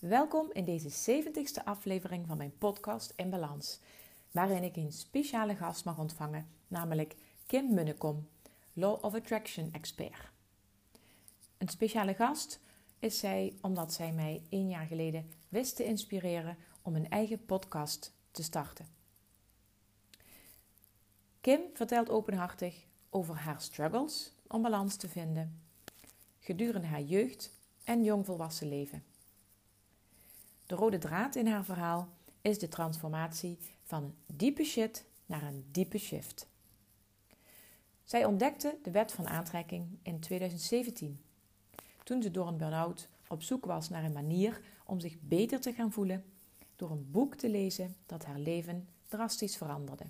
Welkom in deze 70ste aflevering van mijn podcast In Balans, waarin ik een speciale gast mag ontvangen, namelijk Kim Munnekom, Law of Attraction expert. Een speciale gast is zij omdat zij mij één jaar geleden wist te inspireren om een eigen podcast te starten. Kim vertelt openhartig over haar struggles om balans te vinden gedurende haar jeugd en jongvolwassen leven. De rode draad in haar verhaal is de transformatie van een diepe shit naar een diepe shift. Zij ontdekte de wet van aantrekking in 2017, toen ze door een burn-out op zoek was naar een manier om zich beter te gaan voelen door een boek te lezen dat haar leven drastisch veranderde.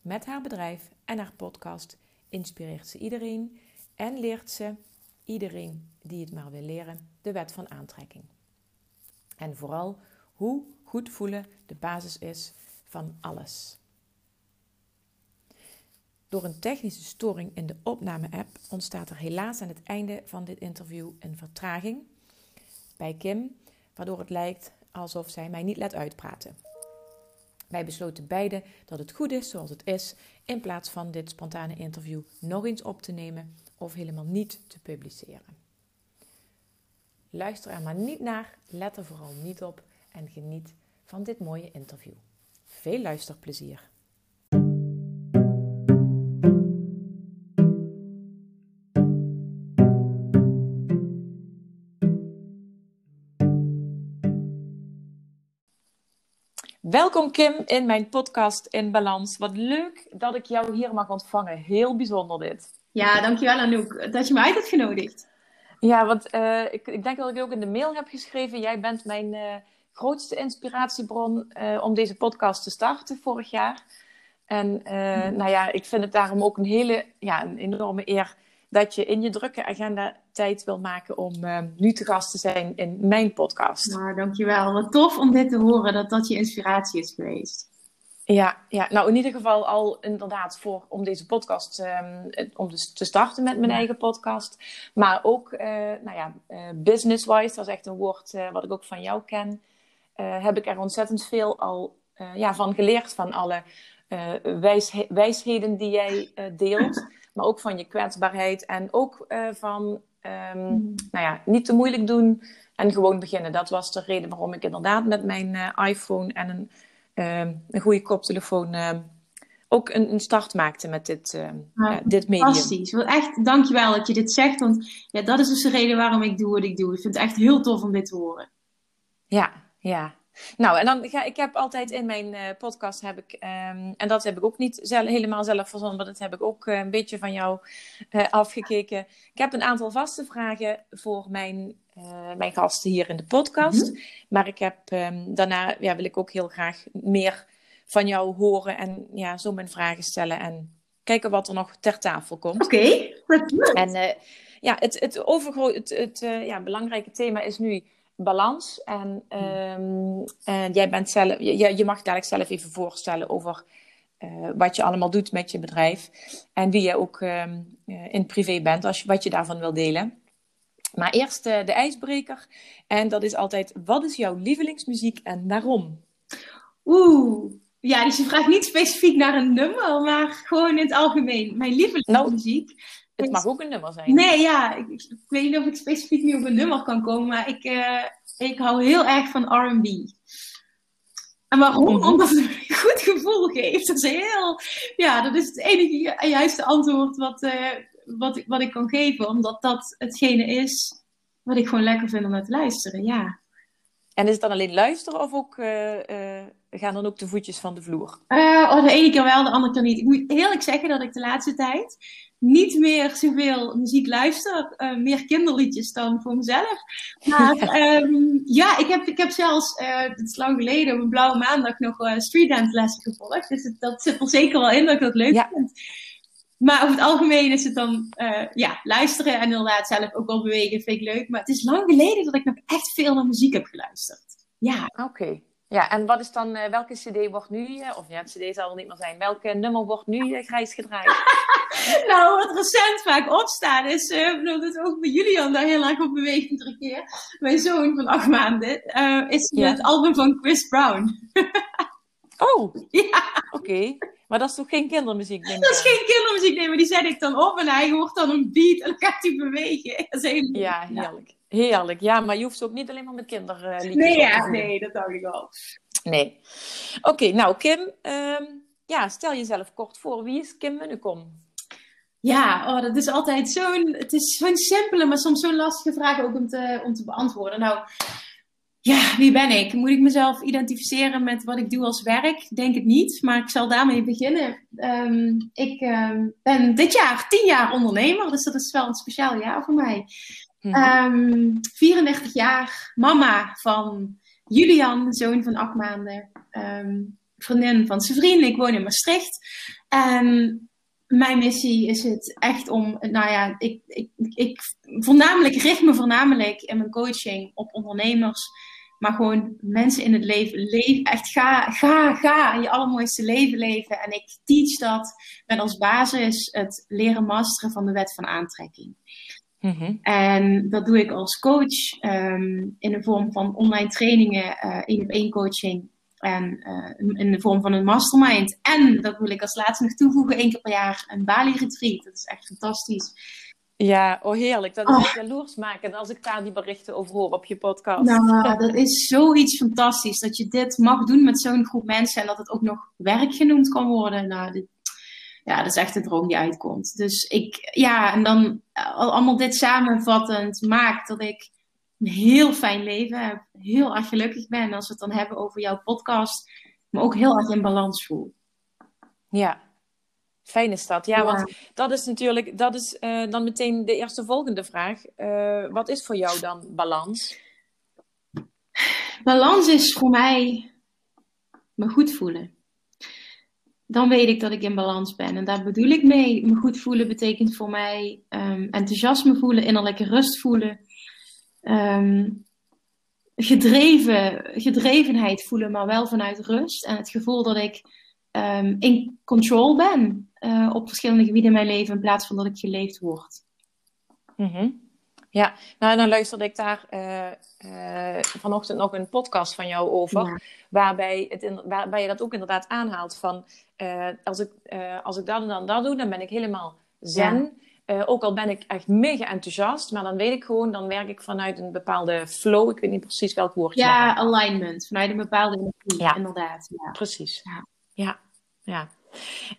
Met haar bedrijf en haar podcast inspireert ze iedereen en leert ze iedereen die het maar wil leren de wet van aantrekking. En vooral hoe goed voelen de basis is van alles. Door een technische storing in de opname-app ontstaat er helaas aan het einde van dit interview een vertraging bij Kim, waardoor het lijkt alsof zij mij niet laat uitpraten. Wij besloten beiden dat het goed is zoals het is, in plaats van dit spontane interview nog eens op te nemen of helemaal niet te publiceren. Luister er maar niet naar, let er vooral niet op en geniet van dit mooie interview. Veel luisterplezier! Welkom Kim in mijn podcast In Balans. Wat leuk dat ik jou hier mag ontvangen. Heel bijzonder dit. Ja, dankjewel Anouk dat je mij uit hebt genodigd. Ja, want uh, ik, ik, denk dat ik ook in de mail heb geschreven. Jij bent mijn uh, grootste inspiratiebron uh, om deze podcast te starten vorig jaar. En mm. nou ja, ik vind het daarom ook een hele, ja, een enorme eer dat je in je drukke agenda tijd wil maken om nu te gast te zijn in mijn podcast. Nou, dankjewel. Wat tof om dit te horen, dat dat je inspiratie is geweest. Ja, ja, nou in ieder geval al inderdaad voor om deze podcast um, om dus te starten met mijn eigen podcast. Maar ook, uh, nou ja, uh, business-wise, dat is echt een woord uh, wat ik ook van jou ken. heb ik er ontzettend veel al ja, van geleerd. Van alle wijs, wijsheden die jij deelt. Maar ook van je kwetsbaarheid. En ook van, um, nou ja, niet te moeilijk doen en gewoon beginnen. Dat was de reden waarom ik inderdaad met mijn iPhone en een Ehm, een goede koptelefoon ehm, ook een, een, start maakte met dit, uh, ja, dit medium. Fantastisch. Wel echt, dankjewel dat je dit zegt. Want ja, dat is dus de reden waarom ik doe wat ik doe. Ik vind het echt heel tof om dit te horen. Ja, ja. Nou, en dan ga ik heb altijd in mijn uh, podcast heb ik, um, en dat heb ik ook niet zelf, helemaal zelf verzonnen, maar dat heb ik ook uh, een beetje van jou uh, afgekeken. Ik heb een aantal vaste vragen voor mijn, mijn gasten hier in de podcast. Mm -hmm. Maar ik heb um, daarna ja, wil ik ook heel graag meer van jou horen en ja, zo mijn vragen stellen en kijken wat er nog ter tafel komt. Oké, okay. En ja, het, het, het, het ja, belangrijke thema is nu balans. En, um, en jij bent zelf, je, je mag dadelijk zelf even voorstellen over uh, wat je allemaal doet met je bedrijf. En wie je ook um, in privé bent, als je, wat je daarvan wil delen. Maar eerst uh, de ijsbreker. En dat is altijd, wat is jouw lievelingsmuziek en waarom? Oeh, ja, dus je vraagt niet specifiek naar een nummer, maar gewoon in het algemeen. Mijn lievelingsmuziek. Nou, het mag ook een nummer zijn. Nee, ja. Ik, ik, weet niet of ik specifiek nu op een nummer kan komen, maar ik, uh, ik hou heel erg van R&B. En waarom? -hmm. Omdat het een goed gevoel geeft. Dat is heel... Ja, dat is het enige en juiste antwoord wat, uh, wat, wat ik kan geven. Omdat dat hetgene is wat ik gewoon lekker vind om naar te luisteren, ja. En is het dan alleen luisteren of ook, uh, gaan dan ook de voetjes van de vloer? oh, de ene keer wel, de andere keer niet. Ik moet eerlijk zeggen dat ik de laatste tijd niet meer zoveel muziek luister. Uh, meer kinderliedjes dan voor mezelf. Maar um, ja, ik heb, ik heb zelfs, uh, het is lang geleden, op een blauwe maandag nog uh, streetdance lessen gevolgd. Dus het, dat zit er zeker wel in dat ik dat leuk ja. vind. Maar over het algemeen is het dan, ja, luisteren en inderdaad zelf ook wel bewegen vind ik leuk. Maar het is lang geleden dat ik nog echt veel naar muziek heb geluisterd. Ja. Oké. Okay. Ja, en wat is dan, uh, welke cd wordt nu, uh, of ja, cd zal er niet meer zijn, welke nummer wordt nu uh, grijs gedraaid? nou, wat recent vaak opstaat is, dat het ook bij Julian daar heel erg op beweegt iedere keer, mijn zoon van acht maanden, is het album van Chris Brown. oh, ja. oké. Maar dat is toch geen kindermuziek? Denk dat is geen kindermuziek, nee, maar die zet ik dan op en hij hoort dan een beat en dan gaat hij bewegen. Dat is heel ja, heerlijk. Heerlijk, ja, maar je hoeft ook niet alleen maar met kinderliedjes nee, ja, nee, dat dacht ik al. Nee. Oké, nou Kim, um, ja, stel jezelf kort voor. Wie is Kim Munnekom? Ja, oh, dat is altijd zo'n, het is zo'n simpele, maar soms zo'n lastige vraag ook om te, om te beantwoorden. Nou, ja, wie ben ik? Moet ik mezelf identificeren met wat ik doe als werk? Denk het niet, maar ik zal daarmee beginnen. Um, ik um, ben dit jaar tien jaar ondernemer, dus dat is wel een speciaal jaar voor mij. Mm -hmm. 34 jaar, mama van Julian, zoon van acht maanden, vriendin van zijn. Ik woon in Maastricht. En mijn missie is het echt om, nou ja, ik, ik, ik voornamelijk richt me voornamelijk in mijn coaching op ondernemers. Maar gewoon mensen in het leven, leven echt ga, ga, ga je allermooiste leven leven. En ik teach dat met als basis het leren masteren van de wet van aantrekking. Mm En dat doe ik als coach um, in de vorm van online trainingen, één op één coaching en uh, in de vorm van een mastermind. En dat wil ik als laatste nog toevoegen, één keer per jaar een Bali retreat. Dat is echt fantastisch. Ja, oh heerlijk. Dat is oh. echt jaloersmakend als ik daar die berichten over hoor op je podcast. Nou, dat is zoiets fantastisch. Dat je dit mag doen met zo'n groep mensen en dat het ook nog werk genoemd kan worden. Nou, dit, ja, dat is echt de droom die uitkomt. Dus ik, ja, en dan allemaal dit samenvattend maakt dat ik een heel fijn leven heb. Heel erg gelukkig ben. En als we het dan hebben over jouw podcast, me ook heel erg in balans voel. Ja, fijn is dat. Ja, want dat is natuurlijk, dat is uh, dan meteen de eerste volgende vraag. Uh, wat is voor jou dan balans? Balans is voor mij me goed voelen. Dan weet ik dat ik in balans ben. En daar bedoel ik mee. Me goed voelen betekent voor mij um, enthousiasme voelen, innerlijke rust voelen um, gedreven, gedrevenheid voelen, maar wel vanuit rust. En het gevoel dat ik um, in control ben uh, op verschillende gebieden in mijn leven, in plaats van dat ik geleefd word. Mm -hmm. Ja, nou dan luisterde ik daar uh, uh, vanochtend nog een podcast van jou over, ja. waarbij, het in, waarbij je dat ook inderdaad aanhaalt van als, ik, als ik dat en dan dat doe, dan ben ik helemaal zen. Ja. Uh, ook al ben ik echt mega enthousiast, maar dan weet ik gewoon, dan werk ik vanuit een bepaalde flow. Ik weet niet precies welk woord. Ja, alignment. Vanuit een bepaalde energie, ja. inderdaad. Ja. Precies. Ja. ja. ja.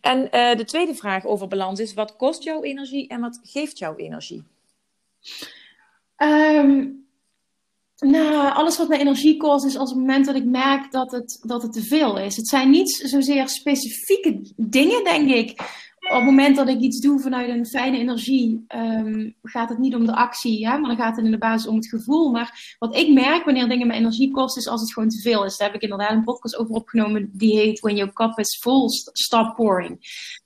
En uh, de tweede vraag over balans is: wat kost jouw energie en wat geeft jouw energie? Um, nou, alles wat mij energie kost, is als het moment dat ik merk dat het, dat het te veel is. Het zijn niet zozeer specifieke dingen, denk ik op het moment dat ik iets doe vanuit een fijne energie, um, gaat het niet om de actie, ja, maar dan gaat het in de basis om het gevoel. Maar wat ik merk wanneer dingen mijn energie kosten, is als het gewoon te veel is. Daar heb ik inderdaad een podcast over opgenomen, die heet When Your Cup is Full, Stop Pouring.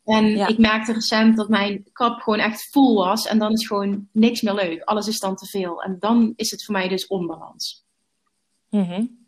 En ja. ik merkte recent dat mijn kap gewoon echt vol was en dan is gewoon niks meer leuk. Alles is dan te veel. En dan is het voor mij dus onbalans. Mm -hmm.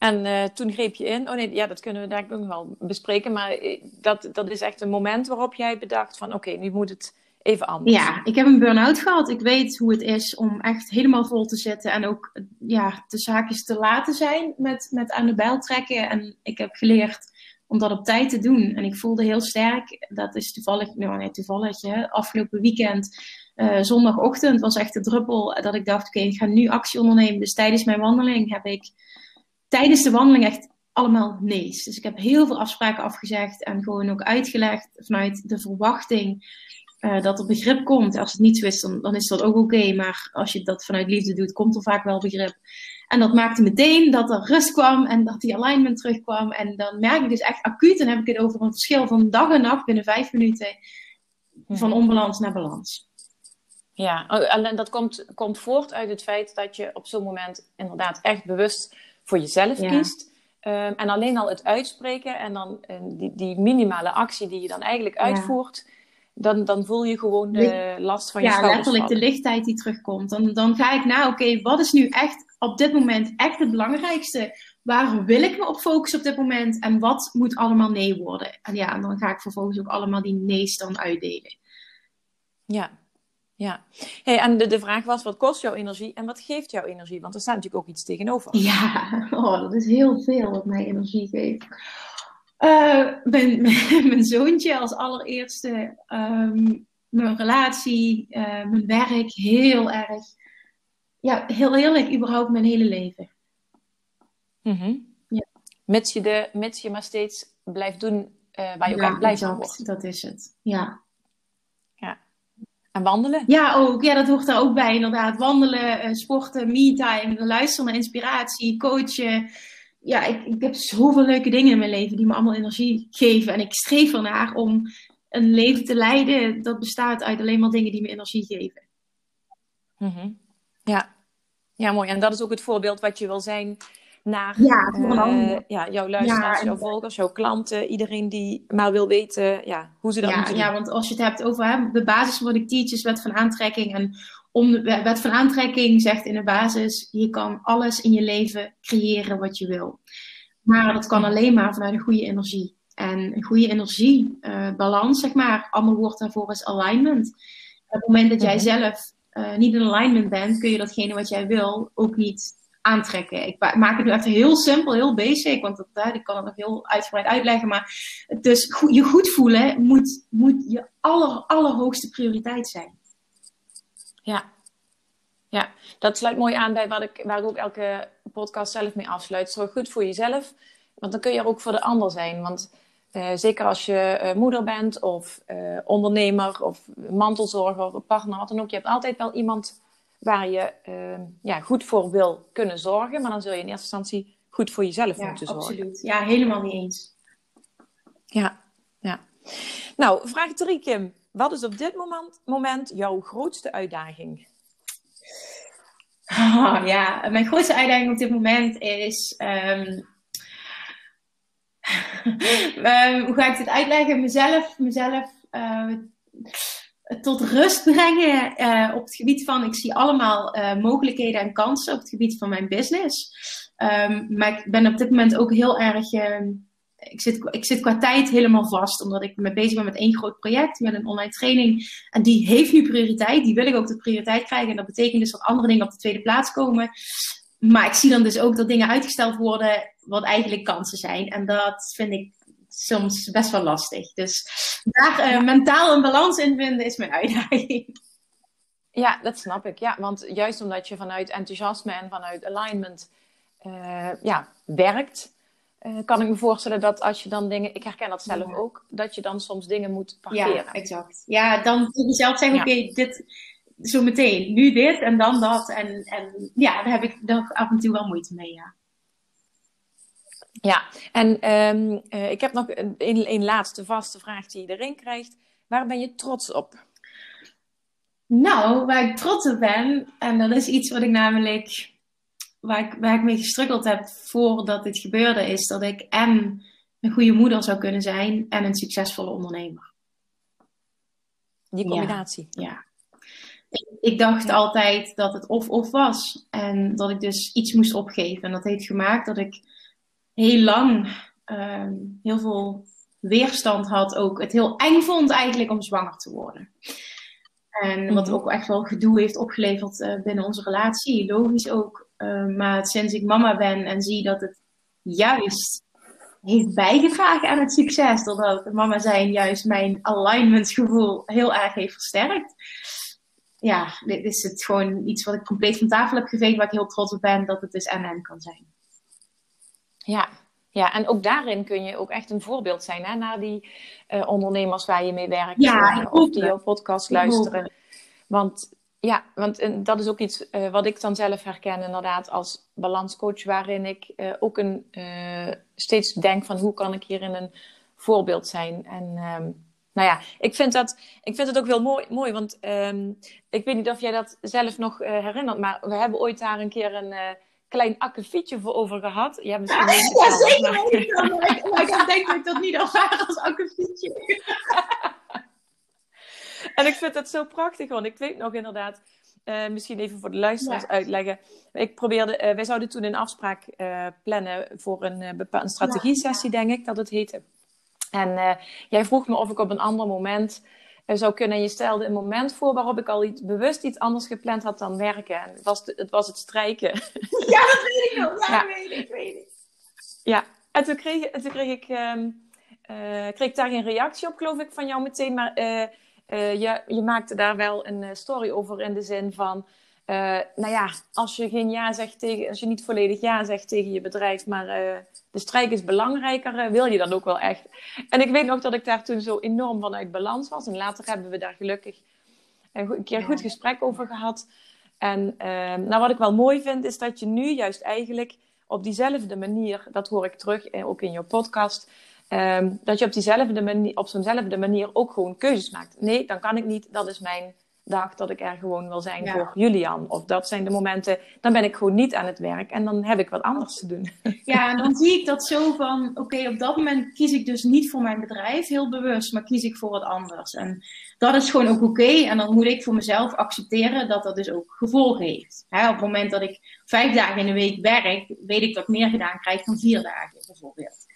En uh, toen greep je in. Oh nee, ja, dat kunnen we denk ik wel bespreken. Maar eh, dat, dat is echt een moment waarop jij bedacht van... oké, nu moet het even anders. Ja, ik heb een burn-out gehad. Ik weet hoe het is om echt helemaal vol te zitten. En ook ja, de zaakjes te laten zijn met, met aan de bijl trekken. En ik heb geleerd om dat op tijd te doen. En ik voelde heel sterk, dat is toevallig, nou nee, toevallig, hè, afgelopen weekend... Uh, zondagochtend was echt de druppel dat ik dacht, oké, ik ga nu actie ondernemen. Dus tijdens mijn wandeling heb ik tijdens de wandeling echt allemaal nee's. Dus ik heb heel veel afspraken afgezegd en gewoon ook uitgelegd vanuit de verwachting uh, dat er begrip komt. Als het niet zo is, dan, dan is dat ook oké. Okay. Maar als je dat vanuit liefde doet, komt er vaak wel begrip. En dat maakte meteen dat er rust kwam en dat die alignment terugkwam. En dan merk ik dus echt acuut, en heb ik het over een verschil van dag en nacht binnen vijf minuten, van mhm. onbalans naar balans. Ja, oh, en dat komt, komt voort uit het feit dat je op zo'n moment inderdaad echt bewust voor jezelf kiest. Um, en alleen al het uitspreken en dan die, die, minimale actie die je dan eigenlijk uitvoert, dan, dan voel je gewoon de last van je ja, schouders Ja, letterlijk de lichtheid die terugkomt. Dan, dan ga ik naar, oké, wat is nu echt op dit moment echt het belangrijkste? Waar wil ik me op focussen op dit moment? En wat moet allemaal nee worden? En ja, en dan ga ik vervolgens ook allemaal die nee's dan uitdelen. Ja, ja. Hey, en de, de vraag was, wat kost jouw energie en wat geeft jouw energie? Want er staat natuurlijk ook iets tegenover. Ja, oh, dat is heel veel wat mij energie geeft. Uh, mijn, mijn, zoontje als allereerste, ehm, mijn relatie, uh, mijn werk, heel erg. Ja, heel eerlijk, überhaupt mijn hele leven. Mm ja. mits, je de, mits je maar steeds blijft doen uh, waar je ook aan blij van wordt. dat is het, ja. Ja. En wandelen? Ja, ook. Ja, dat hoort er ook bij inderdaad. Wandelen, sporten, me-time, luisteren naar inspiratie, coachen ja, ik, ik heb zoveel leuke dingen in mijn leven die me allemaal energie geven. En ik streef ernaar om een leven te leiden dat bestaat uit alleen maar dingen die me energie geven. Mm Ja. ja, mooi. En dat is ook het voorbeeld wat je wil zijn naar ja, uh, ja, jouw luisteraars, ja, jouw volgers, jouw klanten, iedereen die maar wil weten ja, hoe ze dat ja, moeten doen. Ja, want als je het hebt over hè, de basis van de teach wet van aantrekking en om de wet van aantrekking zegt in de basis, je kan alles in je leven creëren wat je wil. Maar dat kan alleen maar vanuit een goede energie. En een goede energiebalans, uh, zeg maar, ander woord daarvoor is alignment. Op het moment dat jij mhm. zelf uh, niet in alignment bent, kun je datgene wat jij wil ook niet aantrekken. Ik maak het nu even heel simpel, heel basic, want dat, ik kan het nog heel uitgebreid uitleggen. Maar dus je goed voelen moet, moet je aller, allerhoogste prioriteit zijn. Ja. Ja, dat sluit mooi aan bij wat ik, waar ik ook elke podcast zelf mee afsluit. Zorg goed voor jezelf, want dan kun je er ook voor de ander zijn. Want uh, zeker als je uh, moeder bent of uh, ondernemer of mantelzorger of partner, wat dan ook. Je hebt altijd wel iemand waar je ja, goed voor wil kunnen zorgen. Maar dan zul je in eerste instantie goed voor jezelf moeten zorgen. Absoluut. Ja, helemaal niet eens. Ja, ja. Nou, vraag 3, Kim. Wat is op dit moment, moment jouw grootste uitdaging? Oh, ja, mijn grootste uitdaging op dit moment is. Um, hoe ga ik dit uitleggen? Mezelf, mezelf uh, tot rust brengen uh, op het gebied van. Ik zie allemaal uh, mogelijkheden en kansen op het gebied van mijn business. Um, maar ik ben op dit moment ook heel erg. Uh, ik zit, ik zit qua tijd helemaal vast, omdat ik me bezig ben met één groot project, met een online training. En die heeft nu prioriteit, die wil ik ook de prioriteit krijgen. En dat betekent dus dat andere dingen op de tweede plaats komen. Maar ik zie dan dus ook dat dingen uitgesteld worden, wat eigenlijk kansen zijn. En dat vind ik soms best wel lastig. Dus daar uh, mentaal een balans in vinden is mijn uitdaging. Ja, dat snap ik. Ja, want juist omdat je vanuit enthousiasme en vanuit alignment uh, ja, werkt, uh, kan ik me voorstellen dat als je dan dingen, ik herken dat zelf ook, dat je dan soms dingen moet parkeren. Ja, exact. Ja, dan moet je zelf zeggen, oké, dit zo meteen, nu dit en dan dat. En, en ja, daar heb ik dan af en toe wel moeite mee, ja. Ja, en um, uh, ik heb nog een, een, laatste vaste vraag die iedereen krijgt. Waar ben je trots op? Nou, waar ik trots op ben, en dat is iets wat ik namelijk waar ik, waar ik mee gestruggeld heb voordat dit gebeurde, is dat ik en een goede moeder zou kunnen zijn en een succesvolle ondernemer. Die combinatie. Ja. Ik, dacht altijd dat het of-of was. En dat ik dus iets moest opgeven. En dat heeft gemaakt dat ik heel lang ehm, heel veel weerstand had. Ook het heel eng vond eigenlijk om zwanger te worden. En wat mhm. ook echt wel gedoe heeft opgeleverd uh, binnen onze relatie. Logisch ook. Uh, maar sinds ik mama ben en zie dat het juist heeft bijgedragen aan het succes. Doordat mama zijn juist mijn alignmentgevoel heel erg heeft versterkt. Ja, dit is het gewoon iets wat ik compleet van tafel heb geveegd. Waar ik heel trots op ben dat het dus en kan zijn. Ja, ja, en ook daarin kun je ook echt een voorbeeld zijn hè, naar die uh, ondernemers waar je mee werkt. Ja, of die jouw podcast luisteren. Want ja, want dat is ook iets uh, wat ik dan zelf herken, inderdaad, als balanscoach, waarin ik ook een, steeds denk van hoe kan ik hierin een voorbeeld zijn. En um, nou ja, ik vind, dat, ik vind het ook heel mooi, mooi want um, ik weet niet of jij dat zelf nog herinnert, maar we hebben ooit daar een keer een klein akkefietje voor over gehad. Ja, misschien ja, ja zeker. Maar... maar ik denk dat ik dat niet al graag als akkefietje. En ik vind het zo prachtig, want ik weet nog inderdaad, uh, misschien even voor de luisteraars uitleggen. Ik probeerde, uh, wij zouden toen een afspraak uh, plannen voor een bepaalde strategie-sessie, denk ik dat het heette. En jij vroeg me of ik op een ander moment zou kunnen. En je stelde een moment voor waarop ik al iets, bewust iets anders gepland had dan werken. En het was, het, was het strijken. Ja, dat weet ik nog. Ja, ja. weet ik, weet ik. Ja, en toen kreeg, toen kreeg ik, um, kreeg ik daar geen reactie op, geloof ik, van jou meteen. Maar uh, je, je maakte daar wel een story over in de zin van, uh, nou ja, als je geen ja zegt tegen, als je niet volledig ja zegt tegen je bedrijf, maar de strijk is belangrijker, wil je dan ook wel echt. En ik weet nog dat ik daar toen zo enorm vanuit balans was. En later hebben we daar gelukkig een, een keer goed gesprek over gehad. En ehm, nou, wat ik wel mooi vind, is dat je nu juist eigenlijk op diezelfde manier, dat hoor ik terug ook in je podcast, Um, dat je op, diezelfde manier, op zo'nzelfde manier ook gewoon keuzes maakt. Nee, dan kan ik niet. Dat is mijn dag dat ik er gewoon wil zijn voor Julian. Of dat zijn de momenten, dan ben ik gewoon niet aan het werk en dan heb ik wat anders te doen. Ja, en dan zie ik dat zo van, oké, op dat moment kies ik dus niet voor mijn bedrijf heel bewust, maar kies ik voor wat anders. En dat is gewoon ook oké. En dan moet ik voor mezelf accepteren dat dat dus ook gevolgen heeft. op het moment dat ik vijf dagen in de week werk, weet ik dat ik meer gedaan krijg dan vier dagen bijvoorbeeld.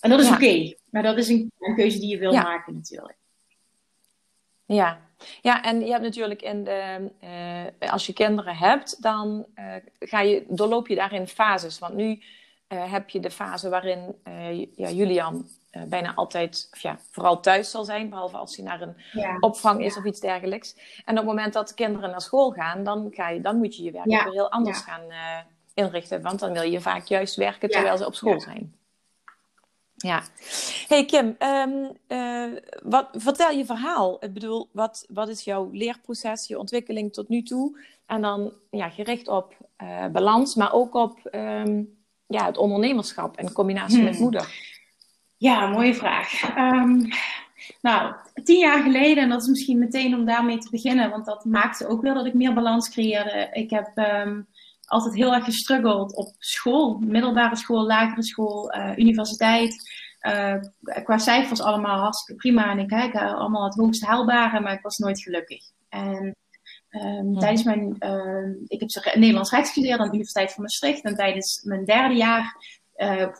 En dat is oké. Maar dat is een, een, keuze die je wil maken natuurlijk. Ja. Ja, en je hebt natuurlijk in de, uh, als je kinderen hebt, dan uh, ga je, doorloop je daarin fases. Want nu uh, heb je de fase waarin ja, Julian bijna altijd, of ja, vooral thuis zal zijn, behalve als hij naar een ja. opvang is ja. of iets dergelijks. En op het moment dat de kinderen naar school gaan, dan, ga je, dan moet je je werk weer heel anders gaan inrichten. Want dan wil je vaak juist werken terwijl ze op school zijn. Ja. Hey Kim, um, uh, wat, vertel je verhaal. Ik bedoel, wat, wat is jouw leerproces, je ontwikkeling tot nu toe? En dan ja, gericht op uh, balans, maar ook op um, ja, het ondernemerschap in combinatie hmm. met moeder. Ja, mooie vraag. Um, nou, tien jaar geleden, en dat is misschien meteen om daarmee te beginnen, want dat maakte ook wel dat ik meer balans creëerde. Ik heb altijd heel erg gestruggeld op school, middelbare school, lagere school, uh, universiteit. Uh, qua cijfers allemaal hartstikke prima en ik kijk allemaal het hoogst haalbare, maar ik was nooit gelukkig. En um, tijdens mijn, uh, ik heb Nederlands recht gestudeerd aan de Universiteit van Maastricht en tijdens mijn derde jaar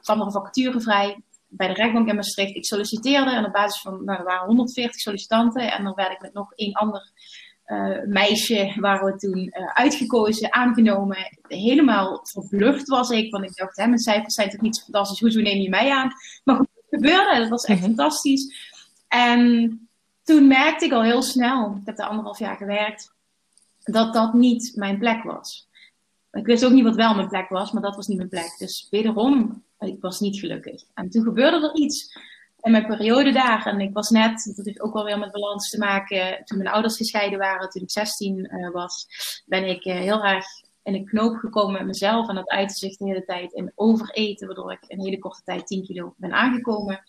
kwam er een vacature vrij bij de rechtbank in Maastricht. Ik solliciteerde en op basis van, nou, er waren 140 sollicitanten en dan werd ik met nog één ander uh, meisje waren we toen uh, uitgekozen, aangenomen. Helemaal verblucht was ik, want ik dacht, hè, mijn cijfers zijn toch niet zo fantastisch, hoezo neem je mij aan? Maar goed, het gebeurde, dat was echt mhm. fantastisch. En toen merkte ik al heel snel, ik heb daar anderhalf jaar gewerkt, dat dat niet mijn plek was. Ik wist ook niet wat wel mijn plek was, maar dat was niet mijn plek. Dus wederom, ik was niet gelukkig. En toen gebeurde er iets in mijn periode daar. En ik was net, dat heeft ook wel weer met balans te maken. Toen mijn ouders gescheiden waren, toen ik 16 uh, eh, was, ben ik uh, heel erg in een knoop gekomen met mezelf. En dat uitte zich de hele tijd in overeten, waardoor ik een hele korte tijd 10 kilo ben aangekomen.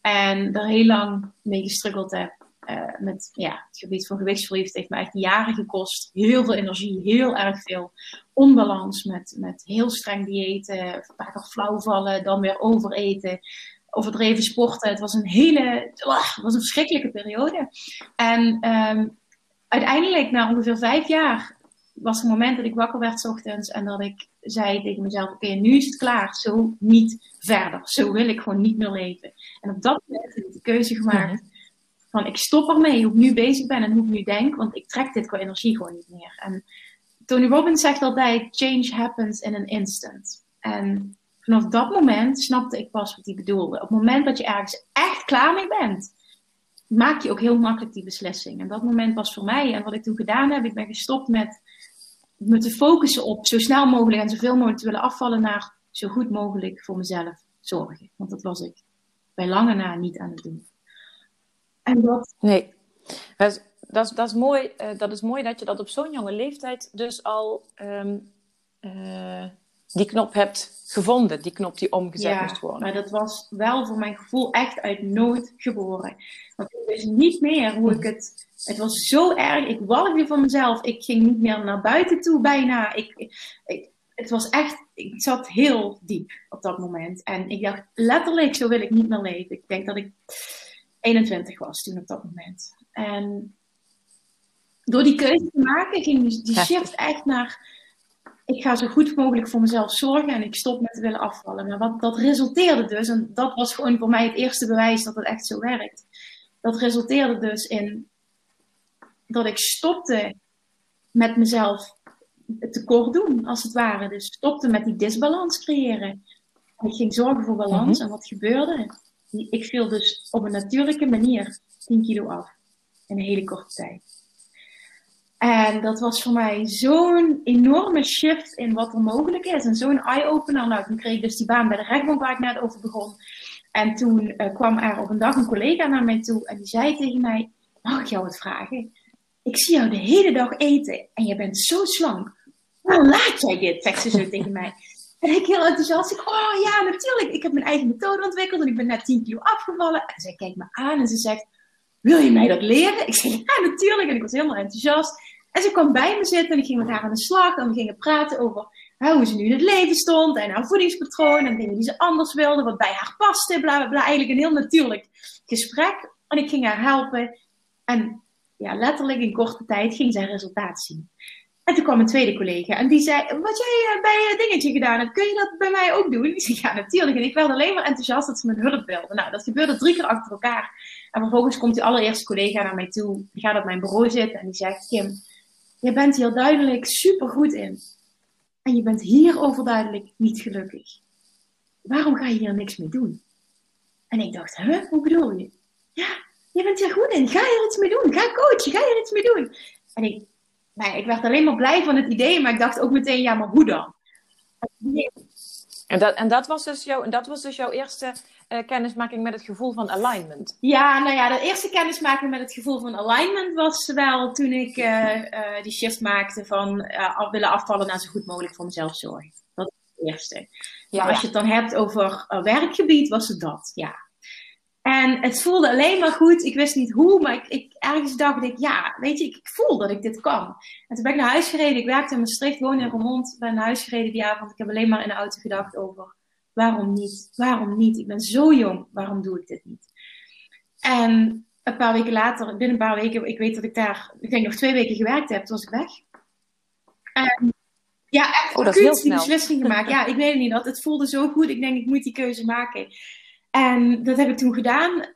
En er heel lang mee gestruggeld heb. Uh, met ja, het gebied van gewichtsverlies. Het heeft me echt jaren gekost. Heel veel energie, heel erg veel onbalans met, met heel streng diëten. Vaak flauw vallen, dan weer overeten overdreven sporten. Het was een hele, oh, het was een verschrikkelijke periode. En um, uiteindelijk, na ongeveer vijf jaar, was het moment dat ik wakker werd ochtends en dat ik zei tegen mezelf: Oké, nu is het klaar. Zo niet verder. Zo wil ik gewoon niet meer leven. En op dat moment heb ik de keuze gemaakt. Van ik stop ermee hoe ik nu bezig ben en hoe ik nu denk, want ik trek dit qua energie gewoon niet meer. En Tony Robbins zegt altijd: change happens in an instant. En vanaf dat moment snapte ik pas wat hij bedoelde. Op het moment dat je ergens echt klaar mee bent, maak je ook heel makkelijk die beslissing. En dat moment was voor mij. En wat ik toen gedaan heb, ik ben gestopt met me te focussen op zo snel mogelijk en zoveel mogelijk te willen afvallen naar zo goed mogelijk voor mezelf zorgen. Want dat was ik bij lange na niet aan het doen. En dat... Nee, dat is, dat is, mooi, uh, dat is mooi dat je dat op zo'n jonge leeftijd dus al um, uh, die knop hebt gevonden, die knop die omgezet ja, moest worden. maar dat was wel voor mijn gevoel echt uit nood geboren. Want ik wist niet meer hoe ik het... Het was zo erg, ik walgde van mezelf. Ik ging niet meer naar buiten toe bijna. Ik, ik, het was echt, ik zat heel diep op dat moment. En ik dacht letterlijk, zo wil ik niet meer leven. Ik denk dat ik 21 was toen op dat moment. En door die keuze te maken ging die, die shift echt naar ik ga zo goed mogelijk voor mezelf zorgen en ik stop met te willen afvallen. Maar wat dat resulteerde dus, en dat was gewoon voor mij het eerste bewijs dat het echt zo werkt. Dat resulteerde dus in dat ik stopte met mezelf tekort doen, als het ware. Dus stopte met die disbalans creëren. ik ging zorgen voor balans. Mhm. En wat gebeurde? Ik viel dus op een natuurlijke manier 10 kilo af. In een hele korte tijd. En dat was voor mij zo'n enorme shift in wat er mogelijk is. En zo'n eye-opener. Nou, toen kreeg ik dus die baan bij de rechtbank waar ik net over begon. En toen uh, kwam er op een dag een collega naar mij toe en die zei tegen mij: Mag ik jou wat vragen? Ik zie jou de hele dag eten en je bent zo slank. Hoe laat jij dit? Zegt ze zo tegen mij. En ik heel enthousiast. Ik, oh ja, natuurlijk. Ik heb mijn eigen methode ontwikkeld en ik ben net 10 kilo afgevallen. En zij kijkt me aan en ze zegt: Wil je mij dat leren? Ik zeg: Ja, natuurlijk. En ik was helemaal enthousiast. En ze kwam bij me zitten en ik ging met haar aan de slag. En we gingen praten over hoe ze nu in het leven stond. En haar voedingspatroon. En dingen die ze anders wilde. Wat bij haar paste. Bla, bla, bla. Eigenlijk een heel natuurlijk gesprek. En ik ging haar helpen. En ja, letterlijk in korte tijd ging zij resultaat zien. En toen kwam een tweede collega en die zei: Wat jij eh, bij een dingetje gedaan hebt, kun je dat bij mij ook doen? Ik zei: Ja, natuurlijk. En ik werd alleen maar enthousiast dat ze mijn hulp wilde. Nou, dat gebeurde drie keer achter elkaar. En vervolgens komt die allereerste collega naar mij toe. Die gaat op mijn bureau zitten en die zegt: Kim, je bent hier duidelijk super goed in. En je bent hier overduidelijk niet gelukkig. Waarom ga je hier niks mee doen? En ik dacht, huh, hoe bedoel je? Ja, je bent hier goed in. Ga hier iets mee doen. Ga coachen. Ga hier iets mee doen. En ik, nou, ik werd alleen maar blij van het idee, maar ik dacht ook meteen, ja, maar hoe dan? En dat, en dat, was, dus jouw, dat was dus jouw eerste uh, kennismaking met het gevoel van alignment? Ja, nou ja, de eerste kennismaking met het gevoel van alignment was wel toen ik uh, uh, die shift maakte van af, willen afvallen naar zo goed mogelijk voor mezelf zorgen. Dat was het eerste. Ja, maar als je het dan hebt over werkgebied, was het dat, ja. En het voelde alleen maar goed. Ik wist niet hoe, maar ik, ik, ergens dacht ik, ja, weet je, ik, ik, voel dat ik dit kan. En toen ben ik naar huis gereden. Ik werkte in Maastricht, woonde in Roermond. Ben naar huis gereden die avond. Ik heb alleen maar in de auto gedacht over, waarom niet? Waarom niet? Ik ben zo jong, waarom doe ik dit niet? En een paar weken later, binnen een paar weken, ik weet dat ik daar, ik denk nog twee weken gewerkt heb, toen was ik weg. En ja, echt oh, dat is heel snel. die beslissing gemaakt. Ja, ik weet het niet, dat het voelde zo goed. Ik denk, ik moet die keuze maken. En dat heb ik toen gedaan.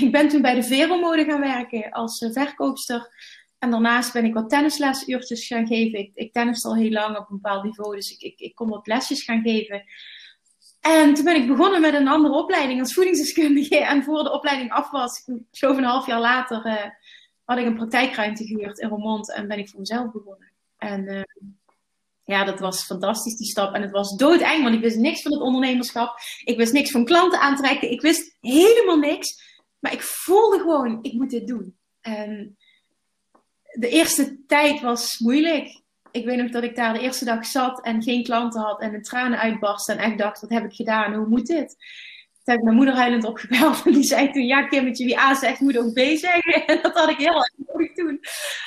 Ik ben toen bij de Veromode gaan werken als eh, verkoopster. En daarnaast ben ik wat tennislesuurtjes gaan geven. Ik, ik tennis al heel lang op een bepaald niveau, dus ik, ik, ik kon wat lesjes gaan geven. En toen ben ik begonnen met een andere opleiding als voedingsdeskundige. En voor de opleiding af was, zo een half jaar later, uh, had ik een praktijkruimte gehuurd in Roermond en ben ik voor mezelf begonnen. En uh, ja, dat was fantastisch, die stap. En het was doodeng, want ik wist niks van het ondernemerschap. Ik wist niks van klanten aantrekken. Ik wist helemaal niks. Maar ik voelde gewoon, ik moet dit doen. En de eerste tijd was moeilijk. Ik weet nog dat ik daar de eerste dag zat en geen klanten had en de tranen uitbarst. En echt dacht, wat heb ik gedaan? Hoe moet dit? Toen heb ik mijn moeder huilend opgebeld. En die zei toen, ja Kimmetje, wie A zegt, moet ook B zeggen. En dat had ik heel erg nodig toen.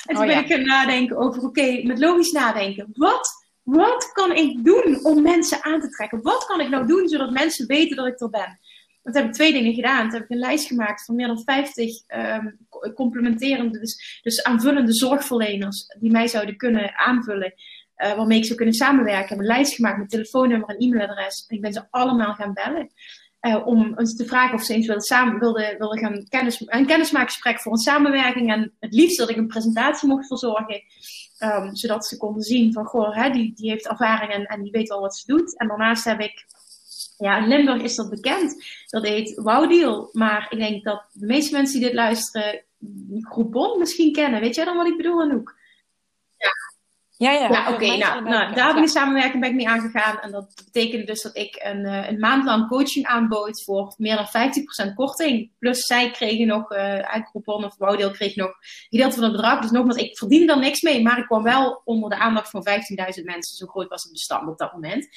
En toen oh, ben ik gaan nadenken over, oké, met logisch nadenken. Wat wat kan ik doen om mensen aan te trekken? Wat kan ik nou doen zodat mensen weten dat ik er ben? Dat heb ik twee dingen gedaan. Toen heb ik een lijst gemaakt van meer dan 50 um, complementerende, dus, dus, aanvullende zorgverleners die mij zouden kunnen aanvullen. Uh, waarmee ik zou kunnen samenwerken. Ik heb een lijst gemaakt met telefoonnummer en e-mailadres. En ik ben ze allemaal gaan bellen. Uh, om eens te vragen of ze eens wilden, samen, wilden, wilden gaan kennis, een kennismaakgesprek voor een samenwerking. En het liefst dat ik een presentatie mocht verzorgen. Um, zodat ze konden zien van, goh, hè, die, die heeft ervaring en, en die weet al wat ze doet. En daarnaast heb ik, ja, in Limburg is dat bekend. Dat heet Wowdeal. Maar ik denk dat de meeste mensen die dit luisteren, Groupon misschien kennen. Weet jij dan wat ik bedoel, Anouk? Ja, ja. ja oké. nou, nou daar ben ik samenwerking ben ik mee aangegaan. En dat betekende dus dat ik een, uh, een maand lang coaching aanbood voor meer dan 50% korting. Plus zij kregen nog, uh, Groupon of Woudeel kreeg nog gedeelte van het bedrag. Dus nogmaals, ik verdiende dan niks mee. Maar ik kwam wel onder de aandacht van 15.000 mensen. Zo groot was het bestand op dat moment.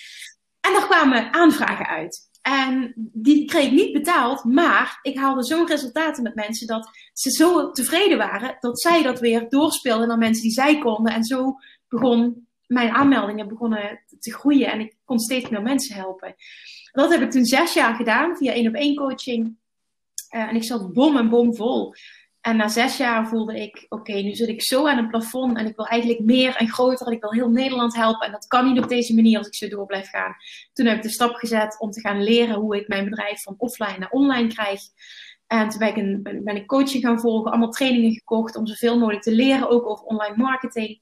En daar kwamen aanvragen uit. En die kreeg ik niet betaald, maar ik haalde zo'n resultaten met mensen dat ze zo tevreden waren dat zij dat weer doorspeelden naar mensen die zij konden. En zo begon, mijn aanmeldingen begonnen te groeien en ik kon steeds meer mensen helpen. Dat heb ik toen zes jaar gedaan via één op één coaching. Uh, en ik zat bom en bom vol. En na zes jaar voelde ik, oké, nu zit ik zo aan het plafond en ik wil eigenlijk meer en groter. En ik wil heel Nederland helpen en dat kan niet op deze manier als ik zo door blijf gaan. Toen heb ik de stap gezet om te gaan leren hoe ik mijn bedrijf van offline naar online krijg. En toen ben ik, een, ben ik coaching gaan volgen, allemaal trainingen gekocht om zoveel mogelijk te leren, ook over online marketing.